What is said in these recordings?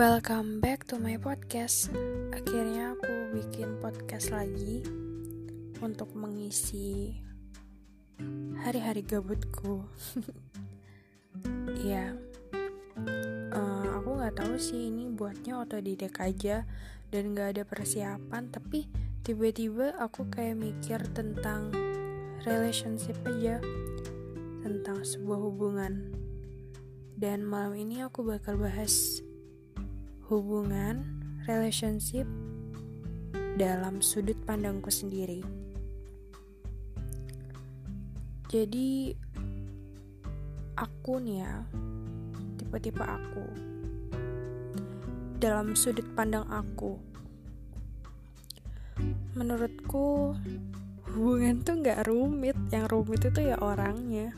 Welcome back to my podcast. Akhirnya aku bikin podcast lagi untuk mengisi hari-hari gabutku. Iya, uh, aku nggak tahu sih ini buatnya otodidak aja dan nggak ada persiapan. Tapi tiba-tiba aku kayak mikir tentang relationship aja, tentang sebuah hubungan. Dan malam ini aku bakal bahas hubungan, relationship dalam sudut pandangku sendiri. Jadi aku nih ya, tipe-tipe aku dalam sudut pandang aku. Menurutku hubungan tuh nggak rumit, yang rumit itu ya orangnya.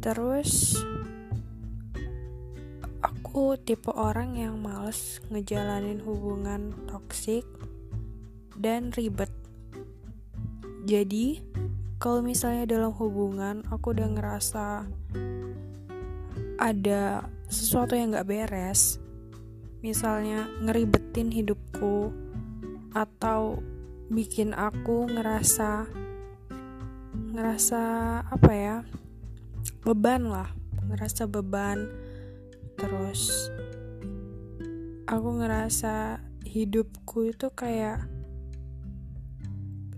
Terus Aku tipe orang yang males ngejalanin hubungan toksik dan ribet. Jadi, kalau misalnya dalam hubungan aku udah ngerasa ada sesuatu yang gak beres, misalnya ngeribetin hidupku atau bikin aku ngerasa ngerasa apa ya beban lah ngerasa beban terus aku ngerasa hidupku itu kayak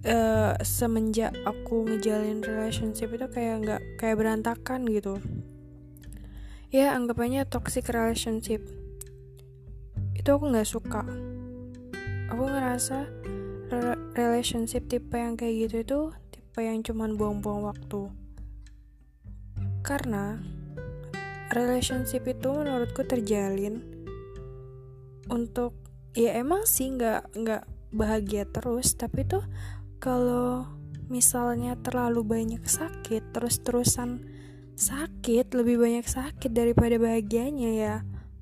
uh, semenjak aku ngejalin relationship itu kayak nggak kayak berantakan gitu. Ya anggapannya toxic relationship. Itu aku nggak suka. Aku ngerasa relationship tipe yang kayak gitu itu tipe yang cuman buang-buang waktu. Karena relationship itu menurutku terjalin. Untuk ya emang sih nggak nggak bahagia terus tapi tuh kalau misalnya terlalu banyak sakit terus terusan sakit lebih banyak sakit daripada bahagianya ya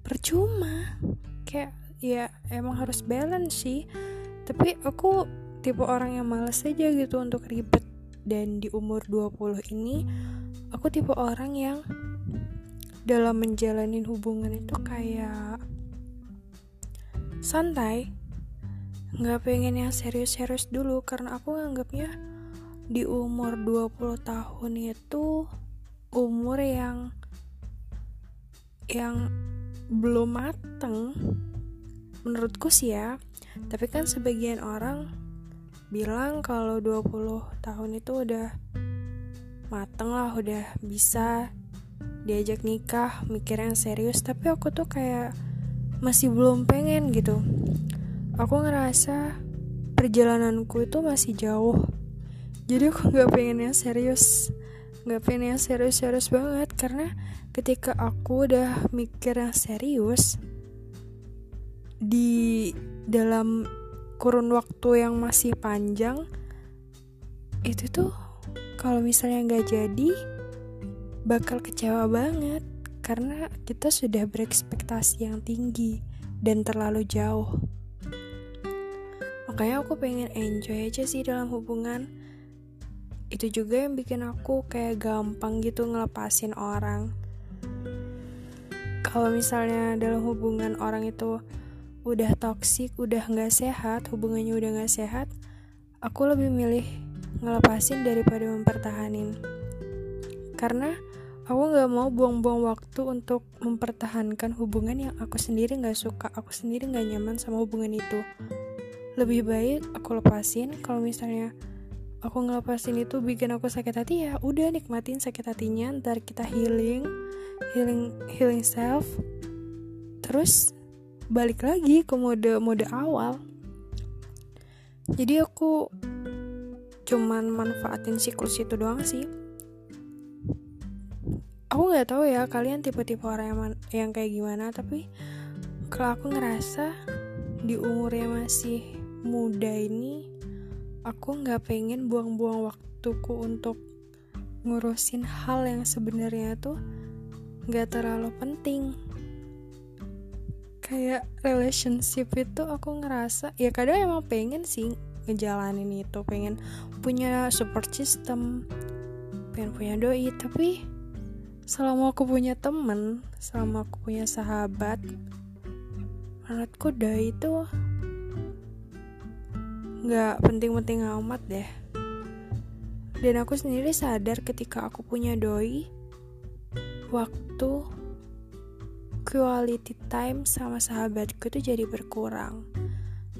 percuma. Kayak ya emang harus balance sih. Tapi aku tipe orang yang males aja gitu untuk ribet. Dan di umur 20 ini aku tipe orang yang dalam menjalani hubungan itu kayak santai. Nggak pengen yang serius-serius dulu karena aku nganggapnya di umur 20 tahun itu umur yang yang belum mateng menurutku sih ya. Tapi kan sebagian orang bilang kalau 20 tahun itu udah mateng lah udah bisa diajak nikah mikir yang serius tapi aku tuh kayak masih belum pengen gitu. Aku ngerasa perjalananku itu masih jauh. Jadi aku nggak pengen yang serius nggak pengen yang serius-serius banget karena ketika aku udah mikir yang serius di dalam kurun waktu yang masih panjang itu tuh kalau misalnya nggak jadi bakal kecewa banget karena kita sudah berekspektasi yang tinggi dan terlalu jauh. Makanya aku pengen enjoy aja sih dalam hubungan. Itu juga yang bikin aku kayak gampang gitu ngelepasin orang. Kalau misalnya dalam hubungan orang itu udah toksik, udah nggak sehat, hubungannya udah nggak sehat, aku lebih milih ngelepasin daripada mempertahanin. Karena Aku gak mau buang-buang waktu untuk mempertahankan hubungan yang aku sendiri gak suka, aku sendiri gak nyaman sama hubungan itu. Lebih baik aku lepasin kalau misalnya aku ngelepasin itu bikin aku sakit hati ya udah nikmatin sakit hatinya ntar kita healing healing healing self. Terus balik lagi ke mode mode awal. Jadi aku cuman manfaatin siklus itu doang sih aku nggak tahu ya kalian tipe-tipe orang yang, yang kayak gimana tapi kalau aku ngerasa di umur yang masih muda ini aku nggak pengen buang-buang waktuku untuk ngurusin hal yang sebenarnya tuh nggak terlalu penting. Kayak relationship itu aku ngerasa ya kadang emang pengen sih ngejalanin itu pengen punya support system pengen punya doi tapi selama aku punya temen selama aku punya sahabat menurutku doi itu nggak penting-penting amat deh. Dan aku sendiri sadar ketika aku punya doi waktu quality time sama sahabatku itu jadi berkurang.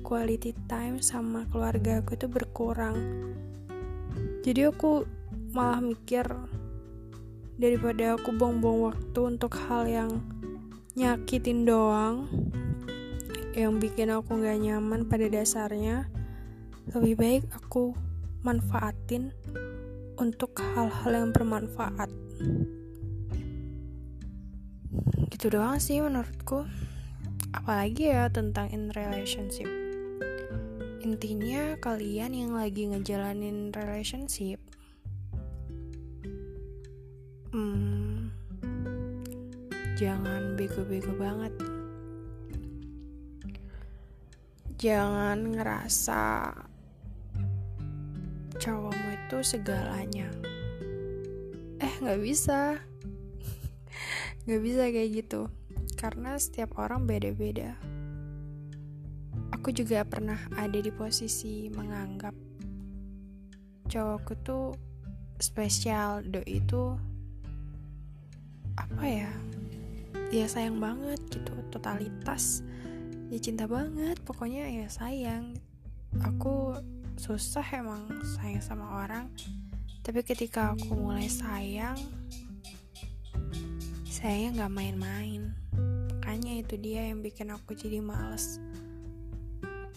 Quality time sama keluarga aku itu berkurang. Jadi aku malah mikir daripada aku buang-buang waktu untuk hal yang nyakitin doang yang bikin aku gak nyaman pada dasarnya lebih baik aku manfaatin untuk hal-hal yang bermanfaat. Gitu doang sih menurutku. Apalagi ya tentang in relationship. Intinya kalian yang lagi ngejalanin relationship jangan bego-bego banget. Jangan ngerasa cowokmu itu segalanya. Eh nggak bisa. Nggak bisa kayak gitu. Karena setiap orang beda-beda. Aku juga pernah ada di posisi menganggap cowokku tuh spesial. Do itu apa ya dia sayang banget gitu totalitas. Ya cinta banget pokoknya ya sayang. Aku susah emang sayang sama orang. Tapi ketika aku mulai sayang sayangnya nggak main-main. Makanya itu dia yang bikin aku jadi males.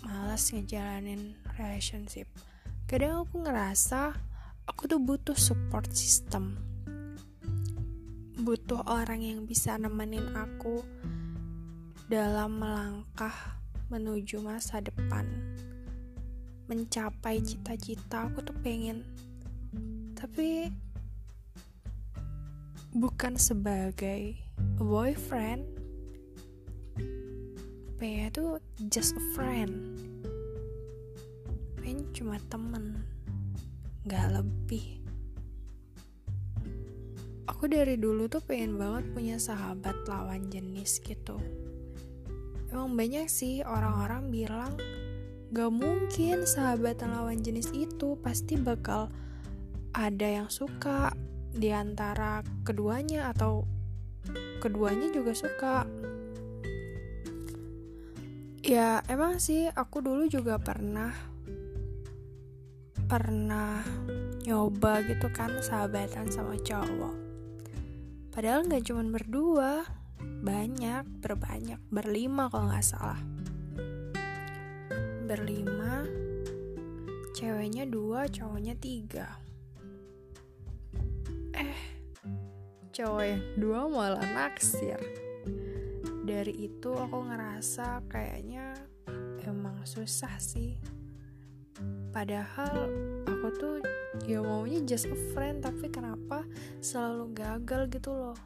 Males ngejalanin relationship. Kadang aku ngerasa aku tuh butuh support system butuh orang yang bisa nemenin aku dalam melangkah menuju masa depan. Mencapai cita-cita aku tuh pengen. Tapi bukan sebagai boyfriend. Pengen tuh just a friend. Pengen cuma temen gak lebih aku dari dulu tuh pengen banget punya sahabat lawan jenis gitu emang banyak sih orang-orang bilang Gak mungkin sahabat lawan jenis itu pasti bakal ada yang suka di antara keduanya atau keduanya juga suka. Ya, emang sih aku dulu juga pernah pernah nyoba gitu kan sahabatan sama cowok. Padahal nggak cuma berdua, banyak, berbanyak, berlima kalau nggak salah. Berlima ceweknya dua cowoknya tiga. Eh cowok yang dua malah naksir. Dari itu aku ngerasa kayaknya emang susah sih padahal aku tuh ya maunya just a friend tapi kenapa selalu gagal gitu loh.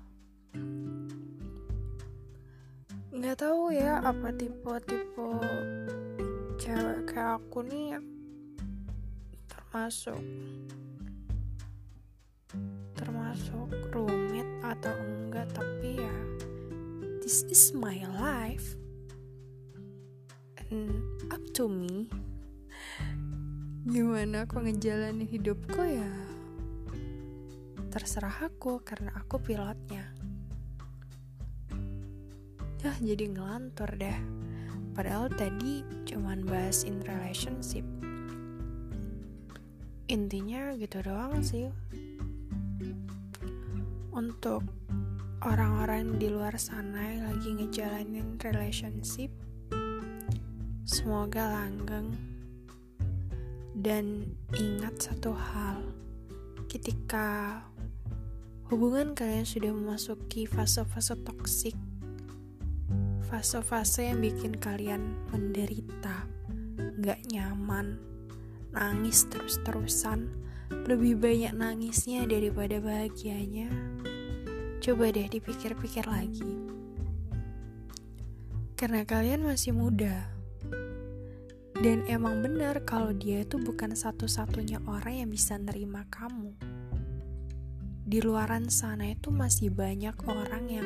Nggak tahu ya apa tipe-tipe cewek kayak aku nih termasuk termasuk rumit atau enggak tapi ya this is my life. And up to me gimana aku ngejalanin hidupku ya terserah aku karena aku pilotnya ya jadi ngelantur deh Padahal tadi cuman bahas in relationship. Intinya gitu doang sih. Untuk orang-orang di luar sana yang lagi ngejalanin relationship, semoga langgeng. Dan ingat satu hal, ketika hubungan kalian sudah memasuki fase-fase toksik, fase-fase yang bikin kalian menderita, gak nyaman, nangis terus-terusan, lebih banyak nangisnya daripada bahagianya. Coba deh dipikir-pikir lagi. Karena kalian masih muda. Dan emang benar kalau dia itu bukan satu-satunya orang yang bisa nerima kamu. di luaran sana itu masih banyak orang yang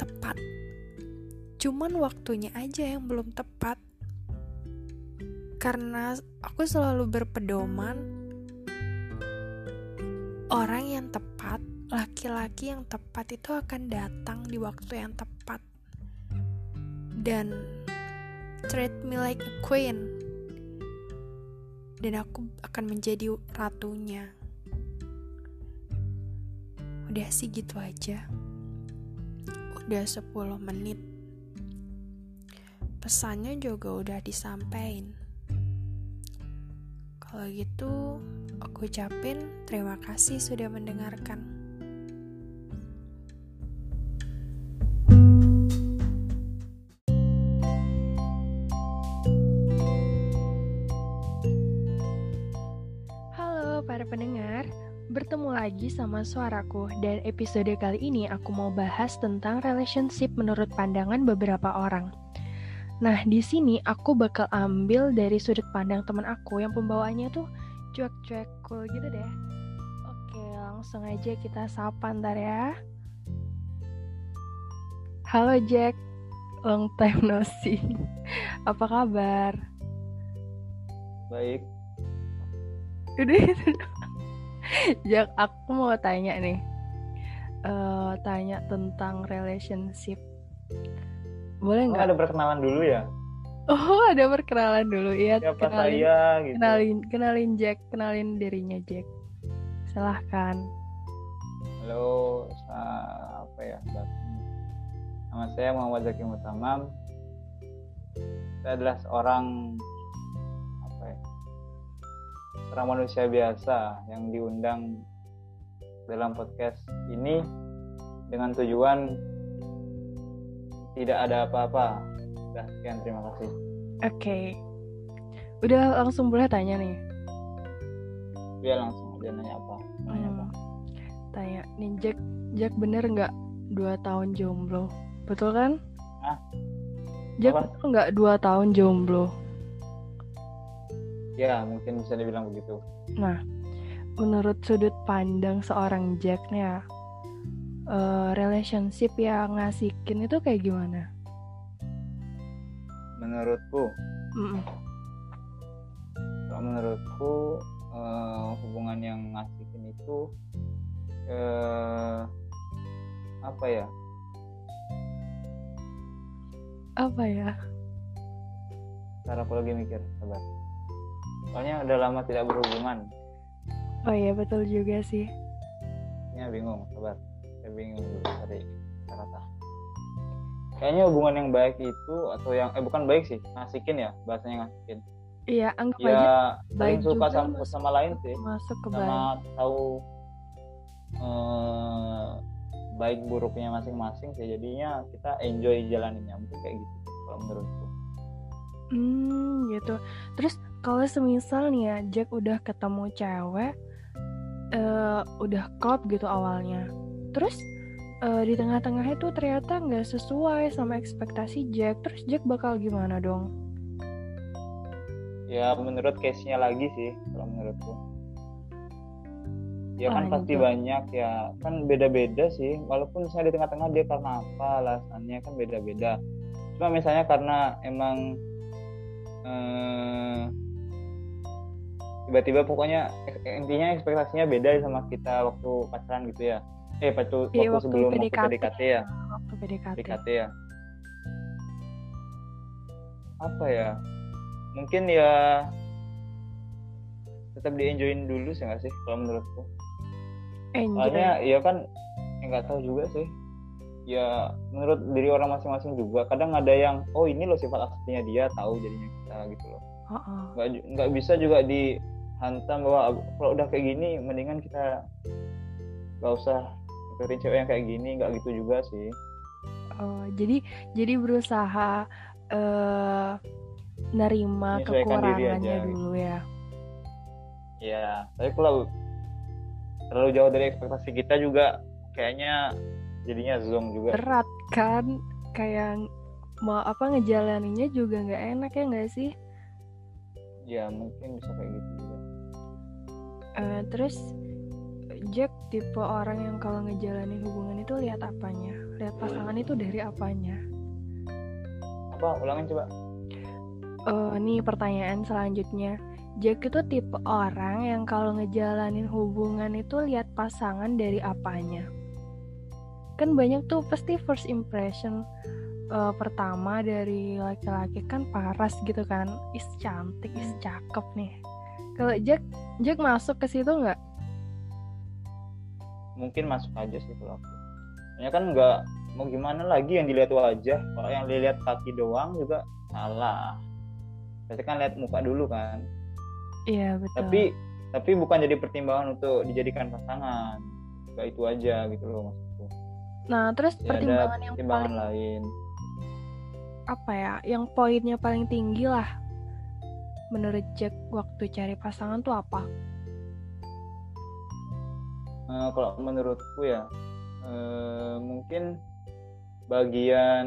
tepat. Cuman waktunya aja yang belum tepat. Karena aku selalu berpedoman orang yang tepat, laki-laki yang tepat itu akan datang di waktu yang tepat. Dan treat me like a queen. Dan aku akan menjadi ratunya. Udah sih gitu aja. Udah 10 menit. Pesannya juga udah disampaikan. Kalau gitu, aku ucapin terima kasih sudah mendengarkan. Bertemu lagi sama suaraku dan episode kali ini aku mau bahas tentang relationship menurut pandangan beberapa orang. Nah, di sini aku bakal ambil dari sudut pandang teman aku yang pembawaannya tuh cuek-cuek cool gitu deh. Oke, langsung aja kita sapa ntar ya. Halo Jack, long time no see. Apa kabar? Baik. Udah itu. Jack, aku mau tanya nih. Uh, tanya tentang relationship boleh nggak? Oh, ada perkenalan dulu ya? Oh, ada perkenalan dulu ya. Siapa kenalin, saya gitu. Kenalin, kenalin Jack, kenalin dirinya Jack. Silahkan. Halo, apa ya? Nama saya Muhammad Zaki Mutamam. Saya adalah seorang? Seorang manusia biasa yang diundang dalam podcast ini dengan tujuan tidak ada apa-apa. Udah, sekian terima kasih. Oke. Okay. Udah langsung boleh tanya nih. Iya langsung aja nanya apa? Nanya hmm. apa? Tanya, nih Jack, Jack bener nggak dua tahun jomblo? Betul kan? Ah? Jack apa? betul nggak dua tahun jomblo? Ya, mungkin bisa dibilang begitu. Nah, menurut sudut pandang seorang Jack nih ya, uh, relationship yang ngasikin itu kayak gimana? Menurutku, mm -mm. kalau menurutku uh, hubungan yang ngasikin itu uh, apa ya? Apa ya? Cara aku lagi mikir, sabar. Soalnya udah lama tidak berhubungan. Oh iya betul juga sih. Ini bingung, sabar. Saya bingung cari kata kayaknya hubungan yang baik itu atau yang eh bukan baik sih ngasikin ya bahasanya ngasikin iya anggap ya, aja baik suka sama sama lain sih. masuk ke sama baik. tahu eh, baik buruknya masing-masing sih. Jadinya kita enjoy jalaninnya mungkin kayak gitu kalau menurutku. Hmm gitu. Terus kalau semisal nih ya Jack udah ketemu cewek uh, udah klop gitu awalnya. Terus uh, di tengah-tengah itu ternyata nggak sesuai sama ekspektasi Jack. Terus Jack bakal gimana dong? Ya menurut case-nya lagi sih kalau menurutku ya kan pasti banyak ya. Kan beda-beda sih. Walaupun misalnya di tengah-tengah dia karena apa alasannya kan beda-beda. Cuma misalnya karena emang eh, tiba-tiba pokoknya intinya ekspektasinya beda sama kita waktu pacaran gitu ya eh waktu, iya, waktu, sebelum PDKT. waktu PDKT ya waktu PDKT. PDKT ya apa ya mungkin ya tetap di enjoyin dulu sih nggak sih kalau menurutku Enjoy. soalnya ya kan nggak tahu juga sih ya menurut diri orang masing-masing juga kadang ada yang oh ini loh sifat aslinya dia tahu jadinya kita gitu loh nggak uh -uh. nggak bisa juga dihantam bahwa kalau udah kayak gini mendingan kita nggak usah deketin cewek yang kayak gini nggak gitu juga sih. Oh jadi jadi berusaha uh, nerima kekurangannya dulu ya? Ya tapi kalau terlalu jauh dari ekspektasi kita juga kayaknya jadinya zong juga. Berat kan? Kayak mau apa ngejalaninnya juga nggak enak ya nggak sih? Ya mungkin bisa kayak gitu uh, terus Jack tipe orang yang kalau ngejalanin hubungan itu lihat apanya? Lihat pasangan itu dari apanya? Apa? Ulangin coba. Uh, nih pertanyaan selanjutnya. Jack itu tipe orang yang kalau ngejalanin hubungan itu lihat pasangan dari apanya? Kan banyak tuh pasti first impression uh, pertama dari laki-laki kan paras gitu kan. Is cantik is cakep nih kalau Jack Jack masuk ke situ nggak? Mungkin masuk aja sih kalau aku. Ya kan nggak mau gimana lagi yang dilihat wajah. Kalau yang dilihat kaki doang juga salah. Berarti kan lihat muka dulu kan. Iya betul. Tapi tapi bukan jadi pertimbangan untuk dijadikan pasangan. Gak itu aja gitu loh maksudku. Nah terus ya, pertimbangan yang pertimbangan paling lain. apa ya? Yang poinnya paling tinggi lah menurut Jack waktu cari pasangan tuh apa? Uh, kalau menurutku ya uh, mungkin bagian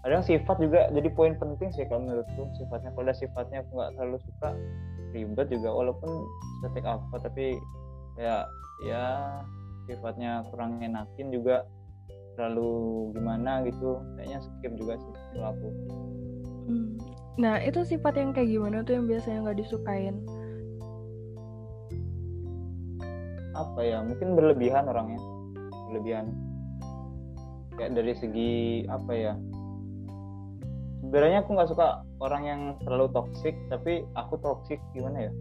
kadang sifat juga jadi poin penting sih kalau menurutku. Sifatnya kalau ada sifatnya aku nggak terlalu suka ribet juga. Walaupun setik apa tapi ya ya sifatnya kurang enakin juga terlalu gimana gitu kayaknya skip juga sih kalau aku hmm. Nah, itu sifat yang kayak gimana tuh yang biasanya nggak disukain? Apa ya? Mungkin berlebihan orangnya. Berlebihan. Kayak dari segi apa ya? Sebenarnya aku nggak suka orang yang terlalu toksik, tapi aku toksik gimana ya?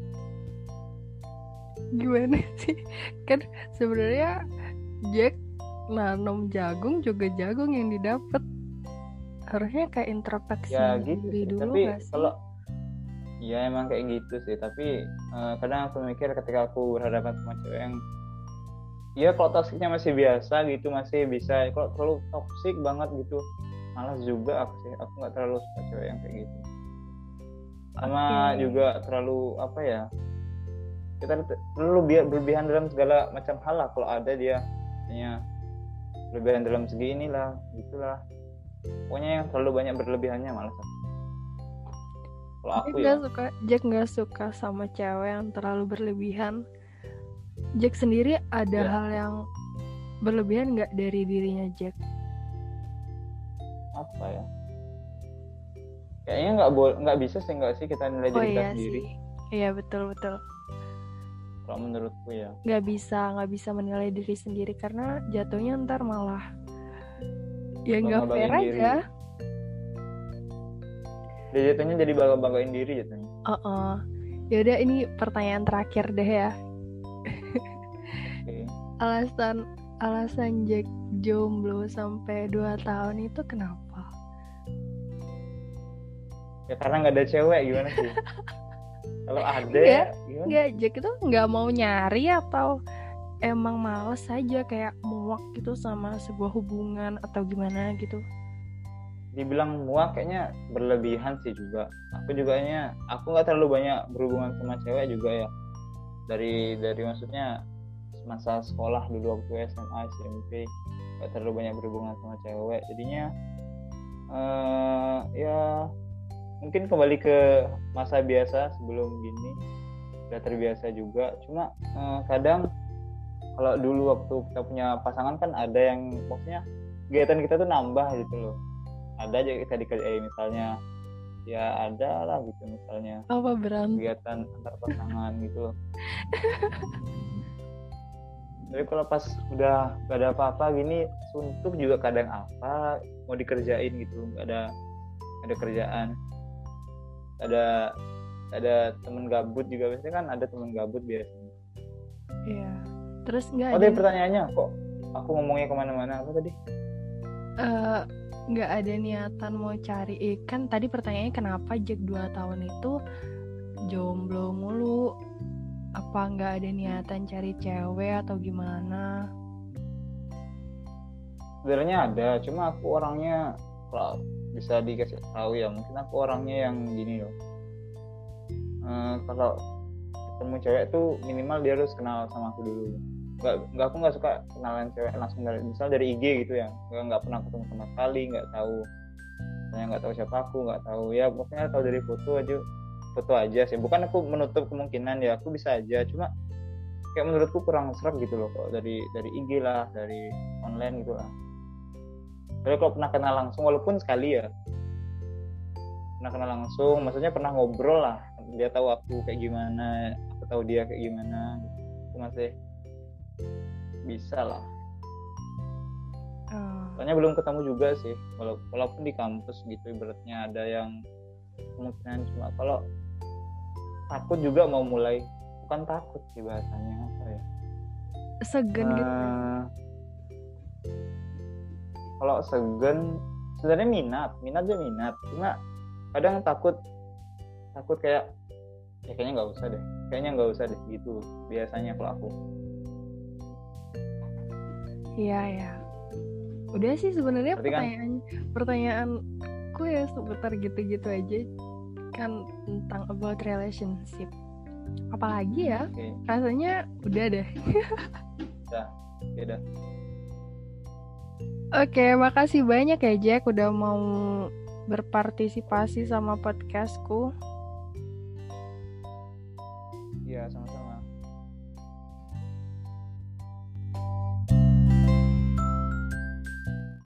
Gimana sih? Kan sebenarnya Jack nanam jagung juga jagung yang didapat harusnya kayak introspeksi ya, gitu diri dulu tapi sih? kalau ya emang kayak gitu sih. Tapi uh, kadang aku mikir ketika aku berhadapan sama cewek yang ya kalau toksiknya masih biasa gitu masih bisa kalau terlalu toksik banget gitu malas juga aku sih. Aku nggak terlalu suka cewek yang kayak gitu. Sama okay. juga terlalu apa ya kita terlalu berlebihan dalam segala macam hal lah kalau ada dia. Misalnya berlebihan dalam segi inilah gitulah. Pokoknya yang terlalu banyak berlebihannya malah. Kalau aku Jack ya suka Jack nggak suka sama cewek yang terlalu berlebihan. Jack sendiri ada ya. hal yang berlebihan nggak dari dirinya Jack? Apa ya? Kayaknya nggak boleh nggak bisa sih nggak sih kita nilai oh, diri iya sendiri. sih. iya betul betul kalau menurutku ya. Nggak bisa nggak bisa menilai diri sendiri karena jatuhnya ntar malah ya nggak fair aja. Dia jatuhnya jadi bangga banggain diri jatuhnya. Uh -uh. yaudah ini pertanyaan terakhir deh ya. Okay. alasan alasan Jack jomblo sampai 2 tahun itu kenapa? Ya karena nggak ada cewek gimana sih kalau ada enggak, ya gimana? enggak Jack itu nggak mau nyari atau emang males aja kayak muak gitu sama sebuah hubungan atau gimana gitu? Dibilang muak kayaknya berlebihan sih juga. Aku juga nya aku nggak terlalu banyak berhubungan sama cewek juga ya. Dari dari maksudnya masa sekolah dulu waktu SMA SMP nggak terlalu banyak berhubungan sama cewek. Jadinya uh, ya mungkin kembali ke masa biasa sebelum gini udah terbiasa juga. Cuma uh, kadang kalau dulu waktu kita punya pasangan kan ada yang maksudnya kegiatan kita tuh nambah gitu loh. Ada aja kita dikerjain misalnya ya ada lah gitu misalnya apa berantem kegiatan antar pasangan gitu. Loh tapi kalau pas udah gak ada apa-apa gini suntuk juga kadang apa mau dikerjain gitu nggak ada ada kerjaan ada ada temen gabut juga. Biasanya kan ada temen gabut biasanya. Iya. Terus nggak oh ada? pertanyaannya kok aku ngomongnya ke mana-mana? Apa tadi? Uh, nggak ada niatan mau cari ikan eh, tadi pertanyaannya kenapa Jack 2 tahun itu jomblo mulu? Apa nggak ada niatan cari cewek atau gimana? Sebenarnya ada cuma aku orangnya kalau bisa dikasih tahu ya mungkin aku orangnya yang gini loh. Uh, kalau ketemu cewek tuh minimal dia harus kenal sama aku dulu. Nggak nggak aku nggak suka kenalan cewek langsung dari misal dari IG gitu ya. Nggak nggak pernah ketemu sama sekali nggak tahu. Saya nggak tahu siapa aku nggak tahu. Ya pokoknya tahu dari foto aja foto aja sih. Bukan aku menutup kemungkinan ya aku bisa aja. Cuma kayak menurutku kurang serak gitu loh kok dari dari IG lah dari online gitu lah tapi kalau pernah kenal langsung walaupun sekali ya. Pernah kenal langsung maksudnya pernah ngobrol lah. Dia tahu aku kayak gimana aku tahu dia kayak gimana. Aku masih bisa lah. Uh. soalnya belum ketemu juga sih. Walaupun di kampus gitu ibaratnya ada yang kemungkinan cuma kalau takut juga mau mulai. Bukan takut sih bahasanya apa ya. Segen uh, gitu. Eh, kalau segen sebenarnya minat minat dia minat. Cuma kadang takut takut kayak ya kayaknya nggak usah deh kayaknya nggak usah deh gitu biasanya kalau aku. Iya ya udah sih sebenarnya kan pertanyaan kan, pertanyaanku ya seputar gitu-gitu aja kan tentang about relationship. Apalagi ya okay. rasanya udah deh. Udah ya udah oke makasih banyak ya Jack udah mau berpartisipasi sama podcastku. Iya sama-sama